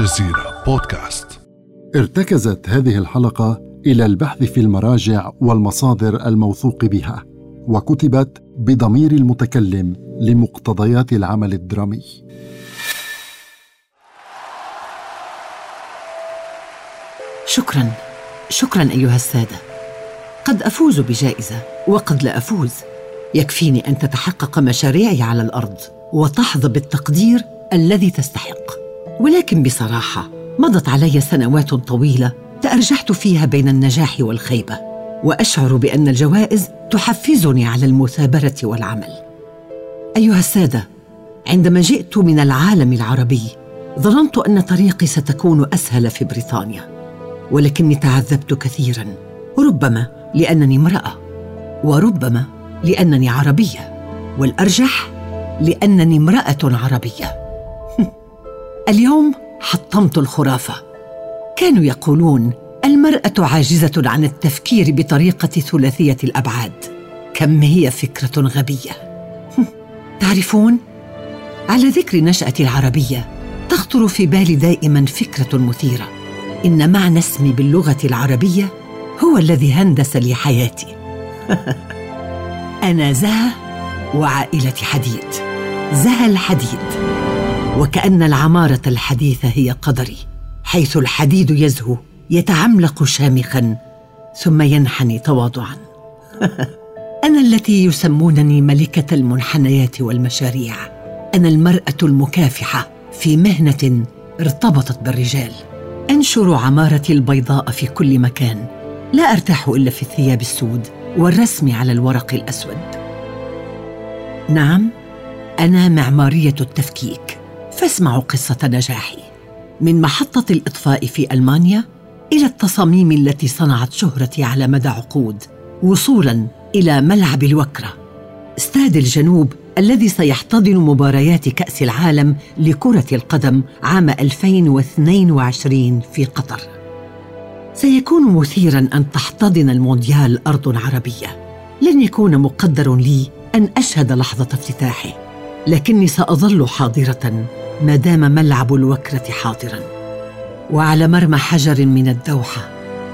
الجزيرة بودكاست. ارتكزت هذه الحلقة إلى البحث في المراجع والمصادر الموثوق بها وكتبت بضمير المتكلم لمقتضيات العمل الدرامي. شكرا. شكرا أيها السادة. قد أفوز بجائزة وقد لا أفوز. يكفيني أن تتحقق مشاريعي على الأرض وتحظى بالتقدير الذي تستحق. ولكن بصراحة مضت علي سنوات طويلة تارجحت فيها بين النجاح والخيبة وأشعر بأن الجوائز تحفزني على المثابرة والعمل. أيها السادة عندما جئت من العالم العربي ظننت أن طريقي ستكون أسهل في بريطانيا ولكني تعذبت كثيرا ربما لأنني امرأة وربما لأنني عربية والأرجح لأنني امرأة عربية. اليوم حطمت الخرافة. كانوا يقولون المرأة عاجزة عن التفكير بطريقة ثلاثية الأبعاد. كم هي فكرة غبية. تعرفون على ذكر نشاتي العربية تخطر في بالي دائما فكرة مثيرة. إن معنى اسمي باللغة العربية هو الذي هندس لي حياتي أنا زها وعائلة حديد. زها الحديد. وكأن العمارة الحديثة هي قدري حيث الحديد يزهو يتعملق شامخا ثم ينحني تواضعا. أنا التي يسمونني ملكة المنحنيات والمشاريع. أنا المرأة المكافحة في مهنة ارتبطت بالرجال. أنشر عمارتي البيضاء في كل مكان. لا أرتاح إلا في الثياب السود والرسم على الورق الأسود. نعم أنا معمارية التفكيك. فاسمعوا قصة نجاحي. من محطة الإطفاء في ألمانيا إلى التصاميم التي صنعت شهرتي على مدى عقود وصولا إلى ملعب الوكرة. استاد الجنوب الذي سيحتضن مباريات كأس العالم لكرة القدم عام 2022 في قطر. سيكون مثيرا أن تحتضن المونديال أرض عربية. لن يكون مقدر لي أن أشهد لحظة افتتاحه. لكني سأظل حاضرة ما دام ملعب الوكرة حاضرا. وعلى مرمى حجر من الدوحة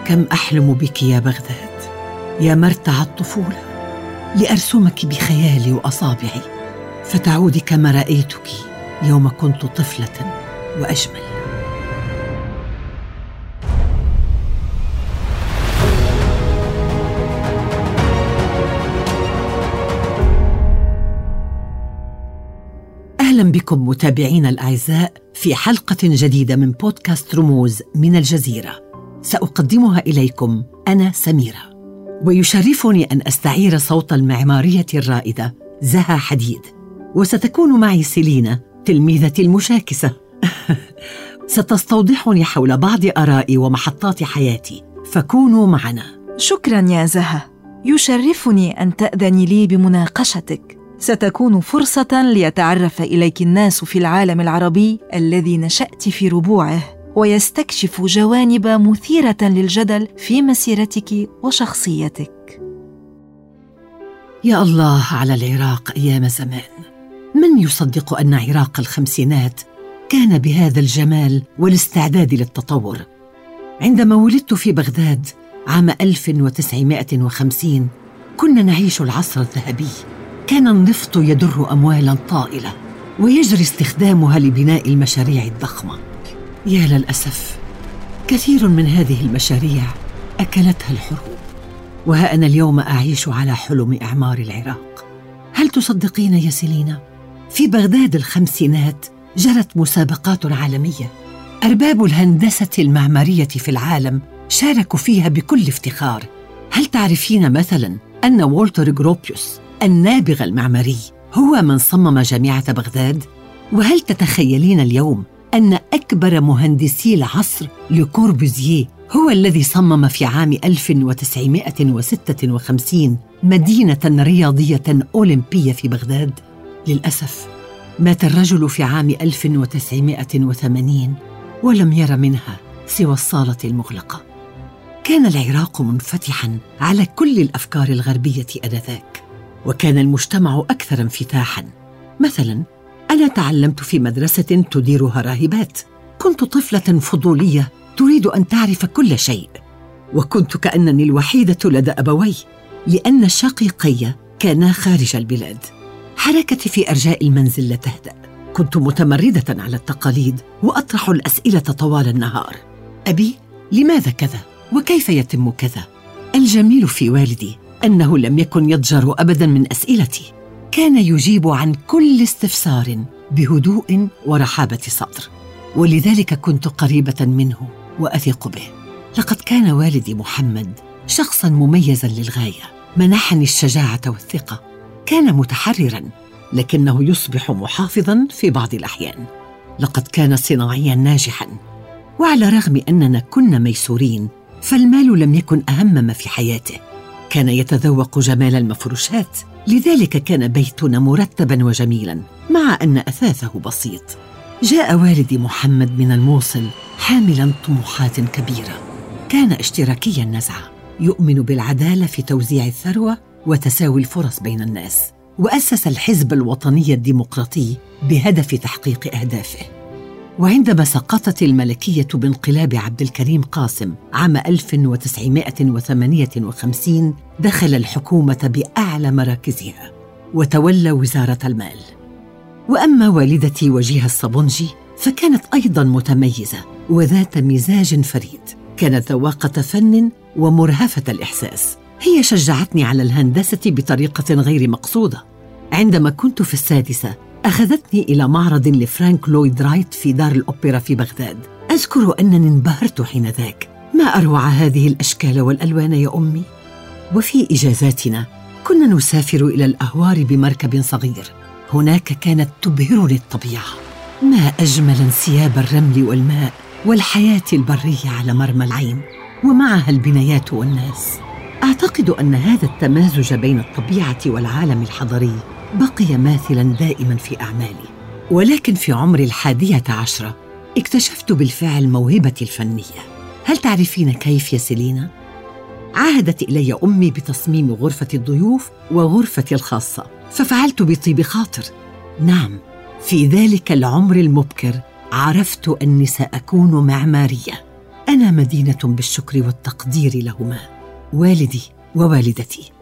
كم أحلم بك يا بغداد يا مرتع الطفولة. لأرسمك بخيالي وأصابعي فتعودي كما رأيتك يوم كنت طفلة وأجمل. أهلا بكم متابعينا الأعزاء في حلقة جديدة من بودكاست رموز من الجزيرة. سأقدمها إليكم أنا سميرة. ويشرفني أن أستعير صوت المعمارية الرائدة زها حديد. وستكون معي سيلينا تلميذتي المشاكسة. ستستوضحني حول بعض آرائي ومحطات حياتي. فكونوا معنا. شكرا يا زها. يشرفني أن تأذني لي بمناقشتك. ستكون فرصة ليتعرف إليك الناس في العالم العربي الذي نشأت في ربوعه ويستكشف جوانب مثيرة للجدل في مسيرتك وشخصيتك. يا الله على العراق أيام زمان من يصدق أن عراق الخمسينات كان بهذا الجمال والاستعداد للتطور؟ عندما ولدت في بغداد عام 1950 كنا نعيش العصر الذهبي. كان النفط يدر أموالا طائلة ويجري استخدامها لبناء المشاريع الضخمة. يا للأسف كثير من هذه المشاريع أكلتها الحروب وها أنا اليوم أعيش على حلم إعمار العراق. هل تصدقين يا سيلينا؟ في بغداد الخمسينات جرت مسابقات عالمية. أرباب الهندسة المعمارية في العالم شاركوا فيها بكل افتخار. هل تعرفين مثلا أن والتر جروبيوس النابغة المعماري هو من صمم جامعة بغداد؟ وهل تتخيلين اليوم أن أكبر مهندسي العصر لكوربوزيه هو الذي صمم في عام 1956 مدينة رياضية أولمبية في بغداد؟ للأسف مات الرجل في عام 1980 ولم ير منها سوى الصالة المغلقة. كان العراق منفتحا على كل الأفكار الغربية آنذاك، وكان المجتمع أكثر انفتاحا. مثلا أنا تعلمت في مدرسة تديرها راهبات. كنت طفلة فضولية تريد أن تعرف كل شيء، وكنت كأنني الوحيدة لدى أبوي، لأن شقيقي كانا خارج البلاد. حركتي في أرجاء المنزل لا تهدأ كنت متمردة على التقاليد وأطرح الأسئلة طوال النهار أبي لماذا كذا وكيف يتم كذا الجميل في والدي أنه لم يكن يضجر ابدا من أسئلتي. كان يجيب عن كل استفسار بهدوء ورحابة صدر. ولذلك كنت قريبة منه وأثق به. لقد كان والدي محمد شخصا مميزا للغاية. منحني الشجاعة والثقة. كان متحررا لكنه يصبح محافظا في بعض الأحيان. لقد كان صناعيا ناجحا. وعلى رغم أننا كنا ميسورين فالمال لم يكن أهم ما في حياته. كان يتذوق جمال المفروشات لذلك كان بيتنا مرتبا وجميلا مع أن أثاثه بسيط. جاء والدي محمد من الموصل حاملا طموحات كبيرة. كان اشتراكي النزعه يؤمن بالعدالة في توزيع الثروة وتساوي الفرص بين الناس. وأسس الحزب الوطني الديمقراطي بهدف تحقيق أهدافه. وعندما سقطت الملكية بانقلاب عبد الكريم قاسم عام 1958 دخل الحكومة بأعلى مراكزها وتولى وزارة المال. وأما والدتي وجيهه الصبنجي فكانت أيضا متميزة وذات مزاج فريد. كانت ذواقة فن ومرهفة الإحساس. هي شجعتني على الهندسة بطريقة غير مقصودة. عندما كنت في السادسة أخذتني إلى معرض لفرانك لويد رايت في دار الأوبرا في بغداد. أذكر أنني انبهرت حينذاك. ما أروع هذه الأشكال والألوان يا أمي؟ وفي إجازاتنا كنا نسافر إلى الأهوار بمركب صغير. هناك كانت تبهرني الطبيعه ما أجمل انسياب الرمل والماء والحياة البرية على مرمى العين ومعها البنايات والناس. أعتقد أن هذا التمازج بين الطبيعة والعالم الحضري بقي ماثلا دائما في أعمالي ولكن في عمر الحادية عشرة اكتشفت بالفعل موهبتي الفنية. هل تعرفين كيف يا سيلينا؟ عهدت إلي أمي بتصميم غرفة الضيوف وغرفتي الخاصة ففعلت بطيب خاطر. نعم في ذلك العمر المبكر عرفت أني سأكون معمارية. أنا مدينة بالشكر والتقدير لهما والدي ووالدتي.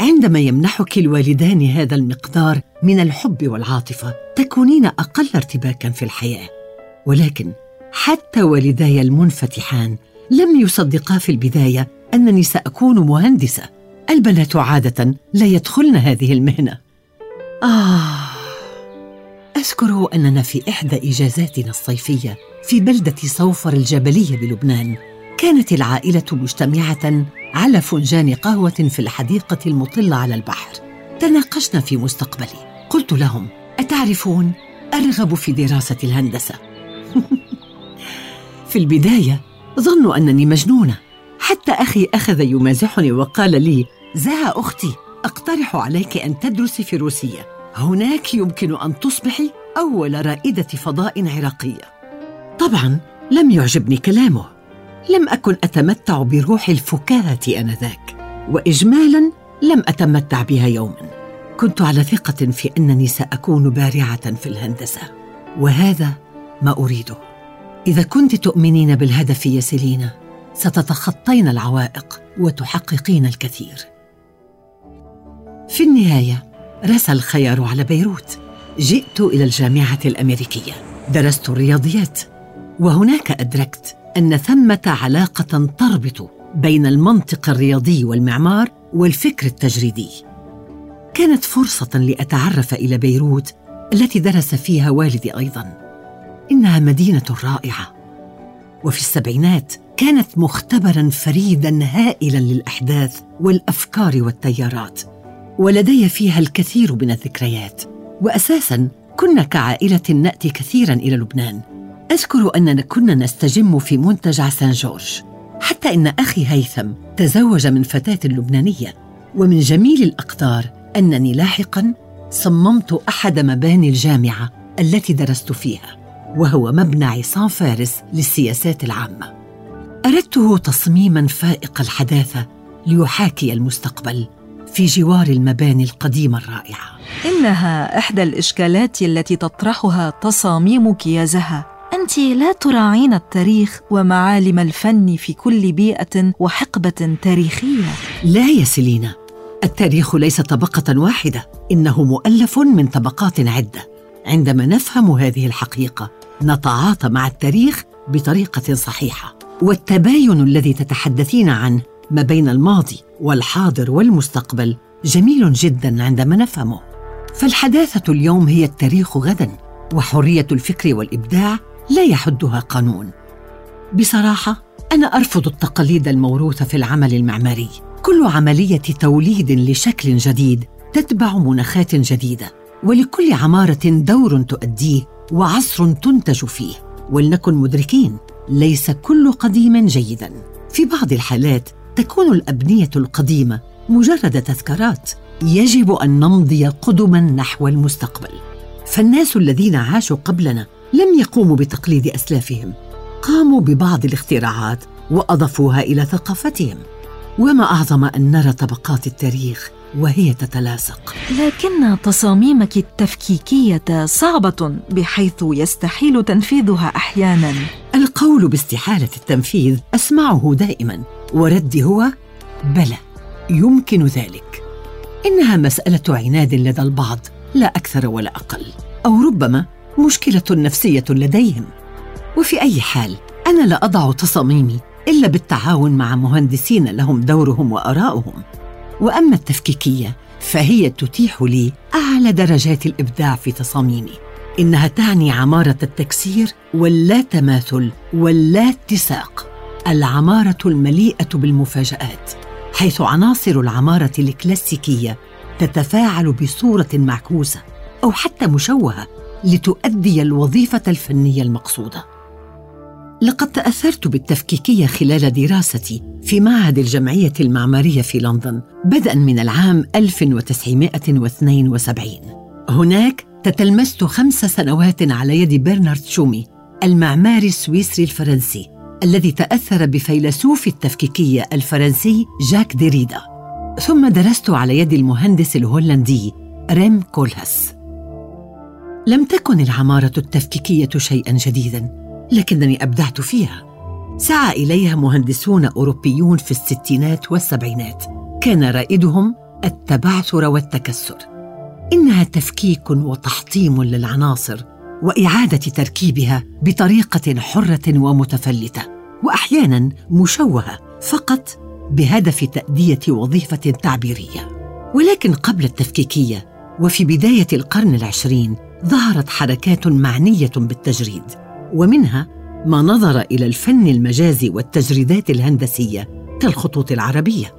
عندما يمنحك الوالدان هذا المقدار من الحب والعاطفة تكونين أقل ارتباكا في الحياة. ولكن حتى والداي المنفتحان لم يصدقا في البداية انني ساكون مهندسة. البنات عادة لا يدخلن هذه المهنة. آه أذكر أننا في إحدى إجازاتنا الصيفية في بلدة صوفر الجبلية بلبنان. كانت العائلة مجتمعة على فنجان قهوة في الحديقة المطلة على البحر. تناقشنا في مستقبلي. قلت لهم أتعرفون؟ أرغب في دراسة الهندسة. في البداية ظنوا أنني مجنونة. حتى أخي أخذ يمازحني وقال لي زها أختي أقترح عليك أن تدرسي في روسيا. هناك يمكن أن تصبحي أول رائدة فضاء عراقية. طبعا لم يعجبني كلامه. لم أكن أتمتع بروح الفكاهة آنذاك واجمالا لم أتمتع بها يوما. كنت على ثقة في أنني سأكون بارعة في الهندسة وهذا ما أريده. إذا كنت تؤمنين بالهدف يا سيلينا ستتخطين العوائق وتحققين الكثير. في النهاية رسى الخيار على بيروت. جئت إلى الجامعة الأمريكية. درست الرياضيات وهناك أدركت أن ثمة علاقة تربط بين المنطق الرياضي والمعمار والفكر التجريدي. كانت فرصة لأتعرف إلى بيروت التي درس فيها والدي أيضا. إنها مدينة رائعة. وفي السبعينات كانت مختبرا فريدا هائلا للأحداث والأفكار والتيارات. ولدي فيها الكثير من الذكريات. وأساساً كنا كعائلة نأتي كثيراً إلى لبنان. أذكر أننا كنا نستجم في منتجع سان جورج حتى إن أخي هيثم تزوج من فتاة لبنانية. ومن جميل الأقدار أنني لاحقاً صممت أحد مباني الجامعة التي درست فيها وهو مبنى عصام فارس للسياسات العامة. أردته تصميماً فائق الحداثة ليحاكي المستقبل في جوار المباني القديمة الرائعة. إنها إحدى الإشكالات التي تطرحها تصاميمك يا زها. أنت لا تراعين التاريخ ومعالم الفن في كل بيئة وحقبة تاريخية. لا يا سيلينا التاريخ ليس طبقة واحدة إنه مؤلف من طبقات عدة. عندما نفهم هذه الحقيقة نتعاطى مع التاريخ بطريقة صحيحة. والتباين الذي تتحدثين عنه ما بين الماضي والحاضر والمستقبل جميل جدا عندما نفهمه. فالحداثة اليوم هي التاريخ غدا وحرية الفكر والإبداع لا يحدها قانون. بصراحة أنا أرفض التقاليد الموروثة في العمل المعماري. كل عملية توليد لشكل جديد تتبع مناخات جديدة ولكل عمارة دور تؤديه وعصر تنتج فيه. ولنكن مدركين ليس كل قديم جيدا. في بعض الحالات تكون الأبنية القديمة مجرد تذكارات يجب أن نمضي قدما نحو المستقبل. فالناس الذين عاشوا قبلنا لم يقوموا بتقليد أسلافهم. قاموا ببعض الاختراعات وأضافوها إلى ثقافتهم. وما أعظم أن نرى طبقات التاريخ وهي تتلاصق. لكن تصاميمك التفكيكية صعبة بحيث يستحيل تنفيذها أحيانا. القول باستحالة التنفيذ أسمعه دائما وردي هو بلى يمكن ذلك. إنها مسألة عناد لدى البعض لا أكثر ولا أقل. أو ربما مشكلة نفسية لديهم. وفي أي حال أنا لا أضع تصاميمي إلا بالتعاون مع مهندسين لهم دورهم وآراؤهم وأما التفكيكية فهي تتيح لي أعلى درجات الإبداع في تصاميمي. إنها تعني عمارة التكسير واللا تماثل واللا اتساق العمارة المليئة بالمفاجآت حيث عناصر العمارة الكلاسيكية تتفاعل بصورة معكوسة أو حتى مشوهة. لتؤدي الوظيفة الفنية المقصودة. لقد تأثرت بالتفكيكية خلال دراستي في معهد الجمعية المعمارية في لندن بدءا من العام 1972 هناك تتلمست خمس سنوات على يد برنارد شومي المعماري السويسري الفرنسي الذي تأثر بفيلسوف التفكيكية الفرنسي جاك ديريدا. ثم درست على يد المهندس الهولندي ريم كولهاس لم تكن العمارة التفكيكية شيئا جديدا لكنني أبدعت فيها. سعى إليها مهندسون أوروبيون في الستينات والسبعينات. كان رائدهم التبعثر والتكسر. إنها تفكيك وتحطيم للعناصر وإعادة تركيبها بطريقة حرة ومتفلتة واحيانا مشوهة فقط بهدف تأدية وظيفة تعبيرية. ولكن قبل التفكيكية وفي بداية القرن العشرين ظهرت حركات معنية بالتجريد ومنها ما نظر إلى الفن المجازي والتجريدات الهندسية كالخطوط العربية.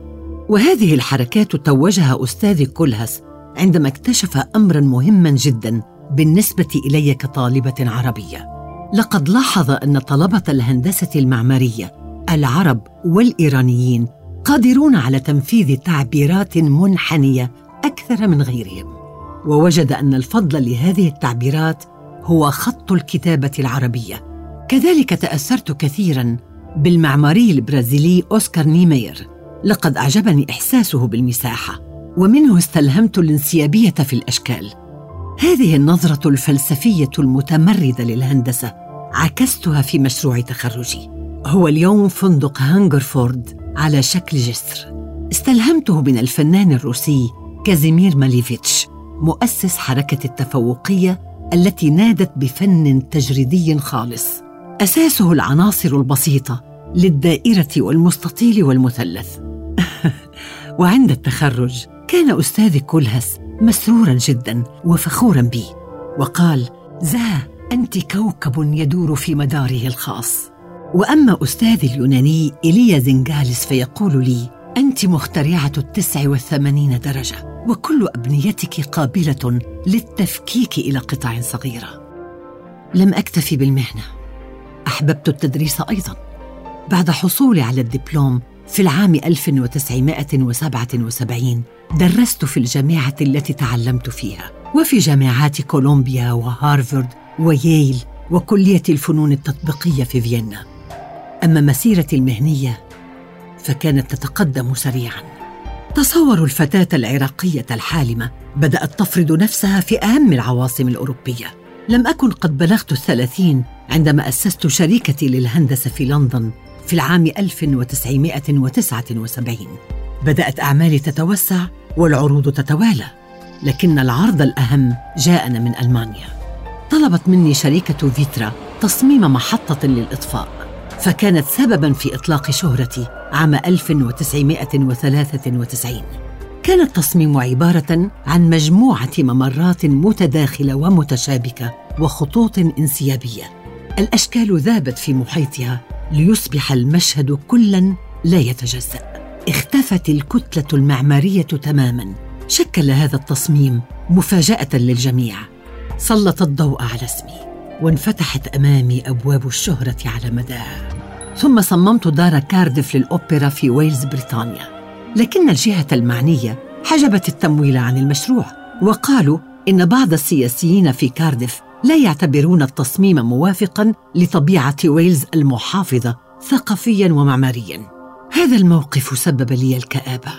وهذه الحركات توجها استاذي كلهس عندما اكتشف أمرا مهما جدا بالنسبة إلي كطالبة عربية. لقد لاحظ أن طلبة الهندسة المعمارية العرب والإيرانيين قادرون على تنفيذ تعبيرات منحنية أكثر من غيرهم. ووجد أن الفضل لهذه التعبيرات هو خط الكتابة العربية. كذلك تأثرت كثيرا بالمعماري البرازيلي أوسكار نيمير. لقد أعجبني إحساسه بالمساحة ومنه استلهمت الانسيابية في الأشكال. هذه النظرة الفلسفية المتمردة للهندسة عكستها في مشروع تخرجي. هو اليوم فندق هانجرفورد على شكل جسر. استلهمته من الفنان الروسي كازيمير ماليفيتش. مؤسس حركة التفوقية التي نادت بفن تجريدي خالص. أساسه العناصر البسيطة للدائرة والمستطيل والمثلث. وعند التخرج كان استاذي كلهس مسرورا جدا وفخورا بي وقال زها أنت كوكب يدور في مداره الخاص. وأما استاذي اليوناني ايليا زنجالس فيقول لي أنت مخترعة التسع والثمانين درجة. وكل أبنيتك قابلة للتفكيك إلى قطع صغيرة. لم أكتفي بالمهنة. أحببت التدريس أيضا. بعد حصولي على الدبلوم في العام 1977 درست في الجامعة التي تعلمت فيها وفي جامعات كولومبيا وهارفارد وييل وكلية الفنون التطبيقية في فيينا. أما مسيرتي المهنية فكانت تتقدم سريعا. تصوروا الفتاة العراقية الحالمة بدأت تفرض نفسها في أهم العواصم الأوروبية. لم أكن قد بلغت الثلاثين عندما أسست شركتي للهندسة في لندن في العام 1979 بدأت أعمالي تتوسع والعروض تتوالى لكن العرض الأهم جاءنا من ألمانيا. طلبت مني شركه فيترا تصميم محطة للإطفاء فكانت سببا في إطلاق شهرتي عام 1993 كان التصميم عبارة عن مجموعة ممرات متداخلة ومتشابكة وخطوط انسيابية. الأشكال ذابت في محيطها ليصبح المشهد كلا لا يتجزأ. اختفت الكتلة المعمارية تماما. شكل هذا التصميم مفاجأة للجميع. سلط الضوء على اسمي وانفتحت أمامي أبواب الشهرة على مداها ثم صممت دار كاردف للأوبرا في ويلز بريطانيا. لكن الجهة المعنية حجبت التمويل عن المشروع وقالوا إن بعض السياسيين في كاردف لا يعتبرون التصميم موافقا لطبيعة ويلز المحافظة ثقافيا ومعماريا. هذا الموقف سبب لي الكآبة.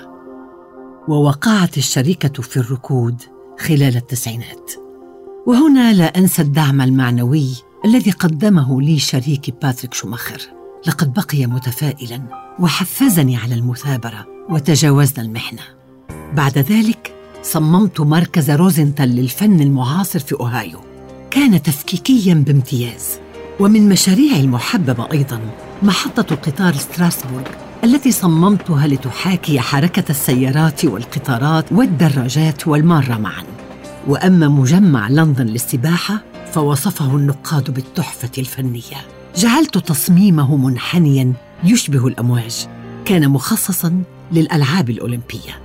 ووقعت الشركة في الركود خلال التسعينات. وهنا لا أنسى الدعم المعنوي الذي قدمه لي شريكي باتريك شوماخر. لقد بقي متفائلا وحفزني على المثابرة وتجاوزنا المحنة. بعد ذلك صممت مركز روزنتال للفن المعاصر في أوهايو. كان تفكيكيا بامتياز. ومن مشاريعي المحببة أيضا محطة قطار ستراسبورغ التي صممتها لتحاكي حركة السيارات والقطارات والدراجات والمارة معا. وأما مجمع لندن للسباحة فوصفه النقاد بالتحفة الفنية. جعلت تصميمه منحنيا يشبه الأمواج. كان مخصصا للألعاب الأولمبية.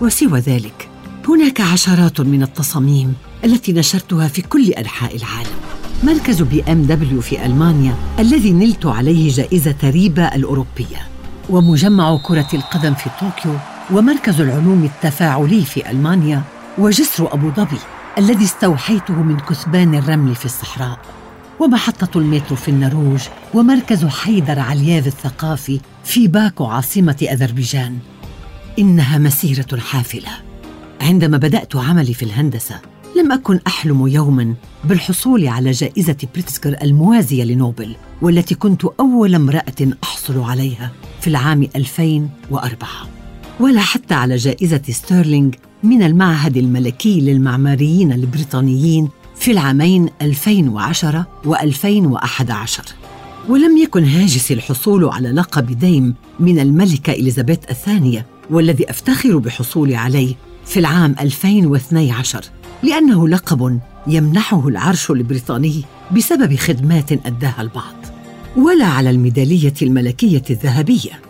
وسوى ذلك هناك عشرات من التصاميم التي نشرتها في كل أنحاء العالم. مركز BMW في ألمانيا الذي نلت عليه جائزة ريبا الأوروبية. ومجمع كرة القدم في طوكيو ومركز العلوم التفاعلي في ألمانيا وجسر أبو ظبي الذي استوحيته من كثبان الرمل في الصحراء. ومحطة المترو في النرويج ومركز حيدر علياف الثقافي في باكو عاصمة أذربيجان. إنها مسيرة حافلة. عندما بدأت عملي في الهندسة لم أكن أحلم يوما بالحصول على جائزة بريتسكر الموازية لنوبل والتي كنت أول امرأة أحصل عليها في العام 2004 ولا حتى على جائزة ستيرلينغ من المعهد الملكي للمعماريين البريطانيين في العامين 2010 و2011 ولم يكن هاجس الحصول على لقب Dame من الملكة إليزابيث الثانية والذي أفتخر بحصولي عليه في العام 2012 لأنه لقب يمنحه العرش البريطاني بسبب خدمات أداها البعض ولا على الميدالية الملكية الذهبية.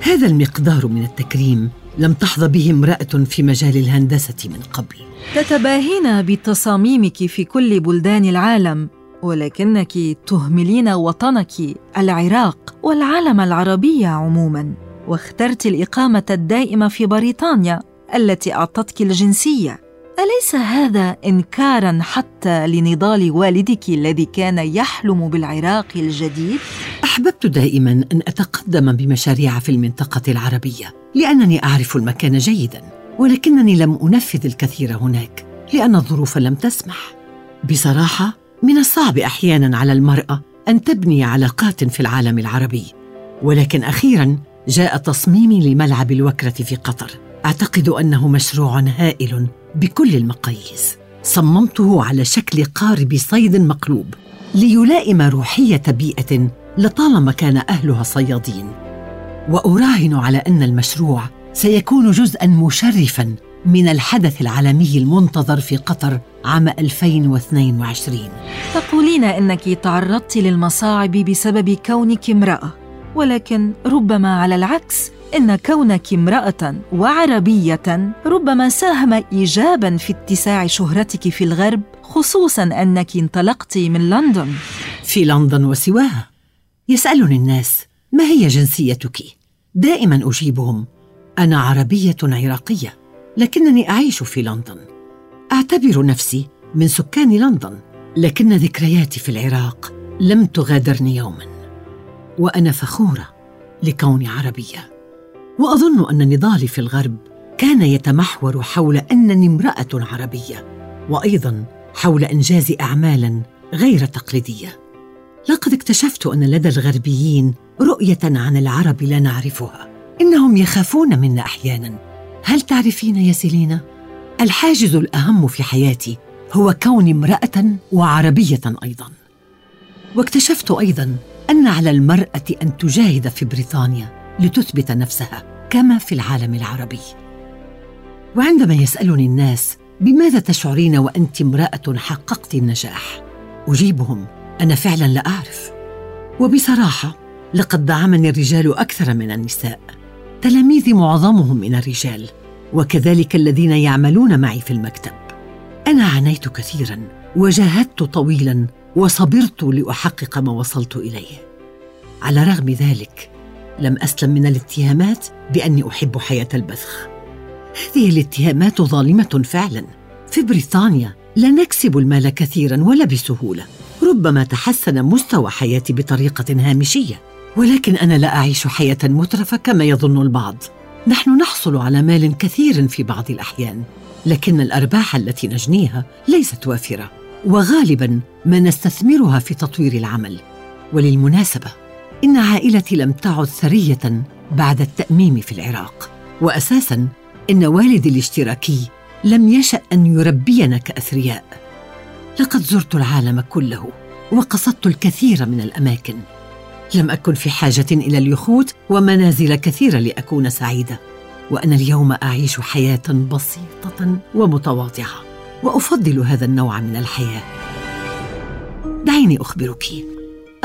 هذا المقدار من التكريم لم تحظى به امرأة في مجال الهندسة من قبل. تتباهين بتصاميمك في كل بلدان العالم ولكنك تهملين وطنك العراق والعالم العربي عموما واخترت الإقامة الدائمة في بريطانيا التي أعطتك الجنسية. أليس هذا انكارا حتى لنضال والدك الذي كان يحلم بالعراق الجديد؟ أحببت دائما أن أتقدم بمشاريع في المنطقة العربية لأنني أعرف المكان جيدا ولكنني لم أنفذ الكثير هناك لأن الظروف لم تسمح. بصراحة من الصعب أحيانا على المرأة أن تبني علاقات في العالم العربي. ولكن أخيرا جاء تصميمي لملعب الوكرة في قطر. أعتقد أنه مشروع هائل بكل المقاييس. صممته على شكل قارب صيد مقلوب ليلائم روحية بيئة لطالما كان أهلها صيادين. وأراهن على أن المشروع سيكون جزءا مشرفا من الحدث العالمي المنتظر في قطر عام 2022 تقولين إنك تعرضت للمصاعب بسبب كونك امرأة ولكن ربما على العكس إن كونك امرأة وعربية ربما ساهم ايجابا في اتساع شهرتك في الغرب خصوصا أنك انطلقت من لندن. في لندن وسواها. يسألني الناس ما هي جنسيتك؟ دائما أجيبهم أنا عربية عراقية لكنني أعيش في لندن. أعتبر نفسي من سكان لندن لكن ذكرياتي في العراق لم تغادرني يوما. وأنا فخورة لكوني عربية. وأظن أن نضالي في الغرب كان يتمحور حول أنني امرأة عربية وأيضا حول إنجاز اعمال غير تقليدية. لقد اكتشفت أن لدى الغربيين رؤية عن العرب لا نعرفها. إنهم يخافون منا أحيانا. هل تعرفين يا سيلينا؟ الحاجز الأهم في حياتي هو كوني امرأة وعربية أيضا. واكتشفت أيضا أن على المرأة أن تجاهد في بريطانيا. لتثبت نفسها كما في العالم العربي. وعندما يسألني الناس بماذا تشعرين وأنت امرأة حققت النجاح أجيبهم أنا فعلا لا أعرف. وبصراحة لقد دعمني الرجال أكثر من النساء. تلاميذي معظمهم من الرجال وكذلك الذين يعملون معي في المكتب. أنا عانيت كثيرا وجاهدت طويلا وصبرت لأحقق ما وصلت إليه. على رغم ذلك لم أسلم من الاتهامات بأني أحب حياة البذخ هذه الاتهامات ظالمة فعلا. في بريطانيا لا نكسب المال كثيرا ولا بسهولة. ربما تحسن مستوى حياتي بطريقة هامشية. ولكن أنا لا أعيش حياة مترفة كما يظن البعض. نحن نحصل على مال كثير في بعض الأحيان. لكن الأرباح التي نجنيها ليست وافرة. وغالبا ما نستثمرها في تطوير العمل. وللمناسبة إن عائلتي لم تعد ثريه بعد التأميم في العراق. واساسا إن والدي الاشتراكي لم يشأ أن يربينا كأثرياء. لقد زرت العالم كله وقصدت الكثير من الأماكن. لم أكن في حاجة إلى اليخوت ومنازل كثيرة لأكون سعيدة. وأنا اليوم أعيش حياة بسيطة ومتواضعة. وأفضل هذا النوع من الحياة. دعيني أخبرك.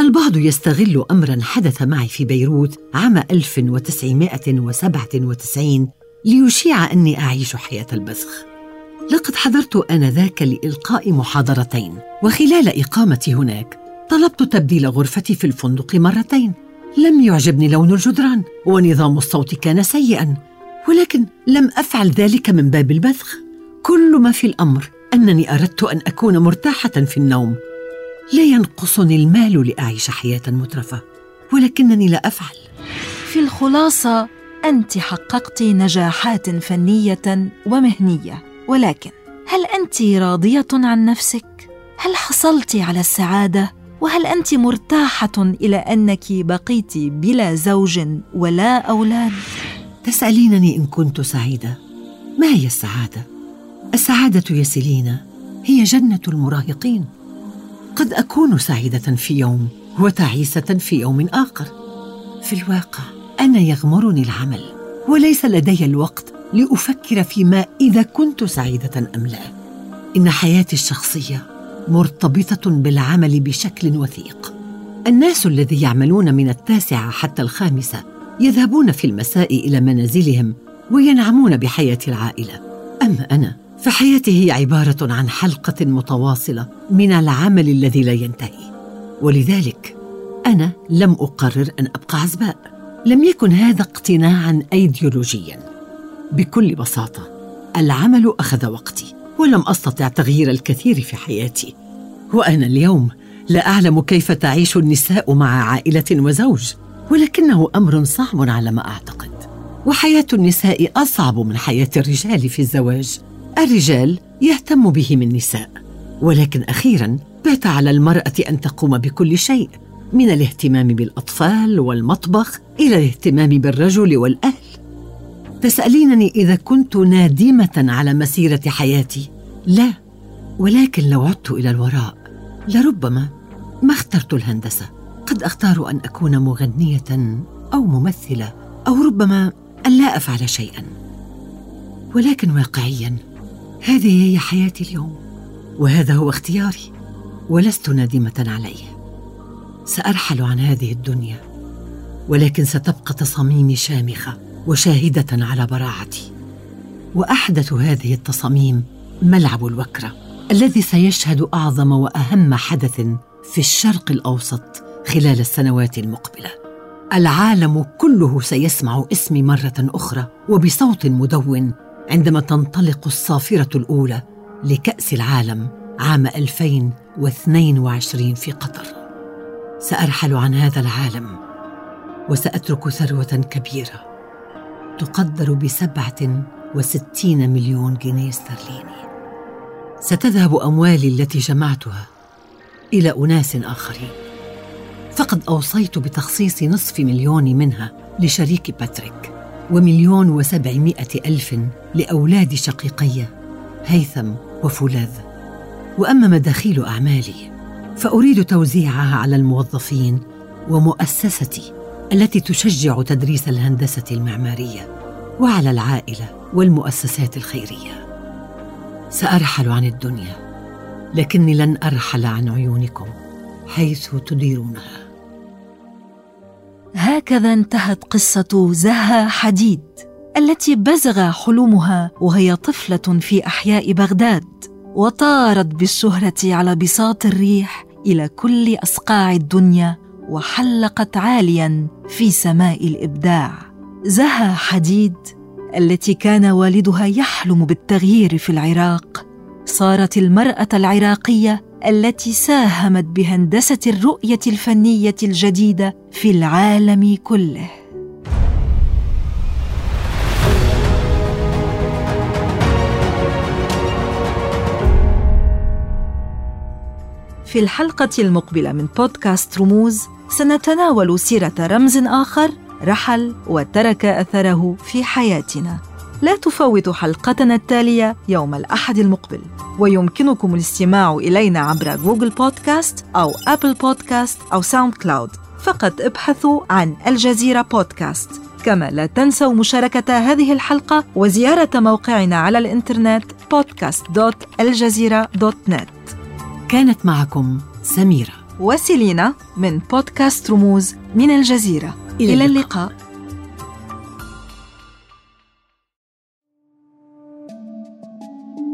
البعض يستغل امرا حدث معي في بيروت عام 1997 ليشيع أني أعيش حياة البذخ لقد حضرت آنذاك لإلقاء محاضرتين وخلال إقامتي هناك طلبت تبديل غرفتي في الفندق مرتين. لم يعجبني لون الجدران ونظام الصوت كان سيئا ولكن لم أفعل ذلك من باب البذخ كل ما في الأمر أنني أردت أن أكون مرتاحة في النوم. لا ينقصني المال لأعيش حياة مترفة ولكنني لا أفعل. في الخلاصة أنت حققت نجاحات فنية ومهنية ولكن هل أنت راضية عن نفسك؟ هل حصلت على السعادة؟ وهل أنت مرتاحة إلى أنك بقيت بلا زوج ولا أولاد؟ تسألينني إن كنت سعيدة. ما هي السعادة؟ السعادة يا سيلينا هي جنة المراهقين. قد أكون سعيدة في يوم وتعيسة في يوم آخر. في الواقع أنا يغمرني العمل وليس لدي الوقت لأفكر فيما إذا كنت سعيدة أم لا. إن حياتي الشخصية مرتبطة بالعمل بشكل وثيق. الناس الذي يعملون من التاسعة حتى الخامسة يذهبون في المساء إلى منازلهم وينعمون بحياة العائلة. أما أنا فحياتي هي عبارة عن حلقة متواصلة من العمل الذي لا ينتهي. ولذلك أنا لم أقرر أن أبقى عزباء. لم يكن هذا اقتناعا ايديولوجيا. بكل بساطة العمل أخذ وقتي ولم أستطع تغيير الكثير في حياتي. وأنا اليوم لا أعلم كيف تعيش النساء مع عائلة وزوج ولكنه أمر صعب على ما أعتقد. وحياة النساء أصعب من حياة الرجال في الزواج. الرجال يهتم بهم النساء ولكن أخيرا بات على المرأة أن تقوم بكل شيء من الاهتمام بالأطفال والمطبخ إلى الاهتمام بالرجل والأهل. تسألينني إذا كنت نادمة على مسيرة حياتي. لا ولكن لو عدت إلى الوراء لربما ما اخترت الهندسة. قد أختار أن أكون مغنية أو ممثلة أو ربما أن لا أفعل شيئا. ولكن واقعيا هذه هي حياتي اليوم وهذا هو اختياري ولست نادمة عليه. سأرحل عن هذه الدنيا ولكن ستبقى تصاميمي شامخة وشاهدة على براعتي. وأحدث هذه التصاميم ملعب الوكرة الذي سيشهد أعظم وأهم حدث في الشرق الأوسط خلال السنوات المقبلة. العالم كله سيسمع اسمي مرة أخرى وبصوت مدون عندما تنطلق الصافرة الأولى لكأس العالم عام 2022 في قطر. سأرحل عن هذا العالم وسأترك ثروة كبيرة تقدر بسبعة وستين مليون جنيه استرليني. ستذهب أموالي التي جمعتها إلى أناس آخرين. فقد أوصيت بتخصيص نصف مليون منها لشريك باتريك. ومليون وسبعمائة ألف لأولاد شقيقي هيثم وفولاذ. وأما مداخيل أعمالي فأريد توزيعها على الموظفين ومؤسستي التي تشجع تدريس الهندسة المعمارية وعلى العائلة والمؤسسات الخيرية. سأرحل عن الدنيا لكني لن أرحل عن عيونكم حيث تديرونها. هكذا انتهت قصة زها حديد التي بزغ حلمها وهي طفلة في أحياء بغداد وطارت بالشهرة على بساط الريح إلى كل أصقاع الدنيا وحلقت عاليا في سماء الإبداع. زها حديد التي كان والدها يحلم بالتغيير في العراق صارت المرأة العراقية التي ساهمت بهندسة الرؤية الفنية الجديدة في العالم كله. في الحلقة المقبلة من بودكاست رموز سنتناول سيرة رمز آخر رحل وترك أثره في حياتنا. لا تفوتوا حلقتنا التالية يوم الأحد المقبل. ويمكنكم الاستماع إلينا عبر Google Podcast أو Apple Podcast أو SoundCloud. فقط ابحثوا عن الجزيرة بودكاست. كما لا تنسوا مشاركة هذه الحلقة وزيارة موقعنا على الإنترنت podcast.aljazeera.net كانت معكم سميرة. وسيلينا من بودكاست رموز من الجزيرة. إلى, إلى اللقاء, اللقاء.